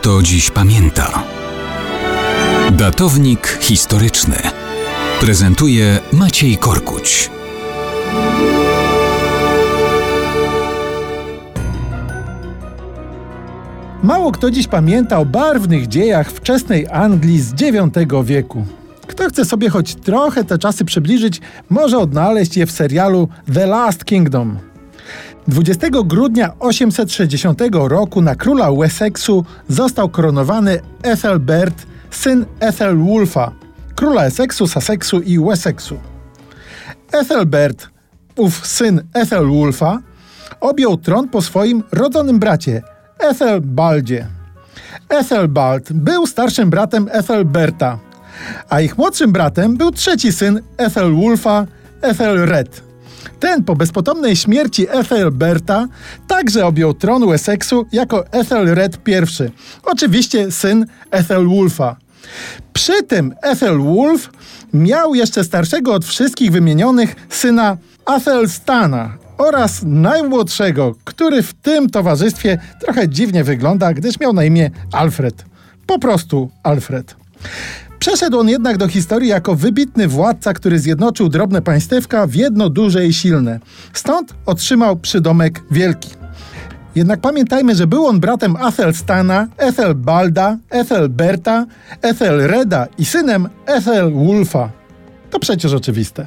kto dziś pamięta. Datownik historyczny prezentuje Maciej Korkuć. Mało kto dziś pamięta o barwnych dziejach wczesnej Anglii z IX wieku. Kto chce sobie choć trochę te czasy przybliżyć, może odnaleźć je w serialu The Last Kingdom. 20 grudnia 860 roku na króla Wessexu został koronowany Ethelbert, syn Ethelwulfa, króla Essexu, Sussexu i Wessexu. Ethelbert, ów syn Ethelwulfa, objął tron po swoim rodzonym bracie Ethelbaldzie. Ethelbald był starszym bratem Ethelberta, a ich młodszym bratem był trzeci syn Ethelwulfa, Ethelred. Ten po bezpotomnej śmierci Ethelberta także objął tron Wessexu jako Ethelred I, oczywiście syn Ethelwulfa. Przy tym Ethelwulf miał jeszcze starszego od wszystkich wymienionych syna Athelstana oraz najmłodszego, który w tym towarzystwie trochę dziwnie wygląda, gdyż miał na imię Alfred. Po prostu Alfred. Przeszedł on jednak do historii jako wybitny władca, który zjednoczył drobne państewka w jedno duże i silne. Stąd otrzymał przydomek Wielki. Jednak pamiętajmy, że był on bratem Ethelstana, Ethelbalda, Ethelberta, Ethelreda i synem Ethelwulfa. To przecież oczywiste.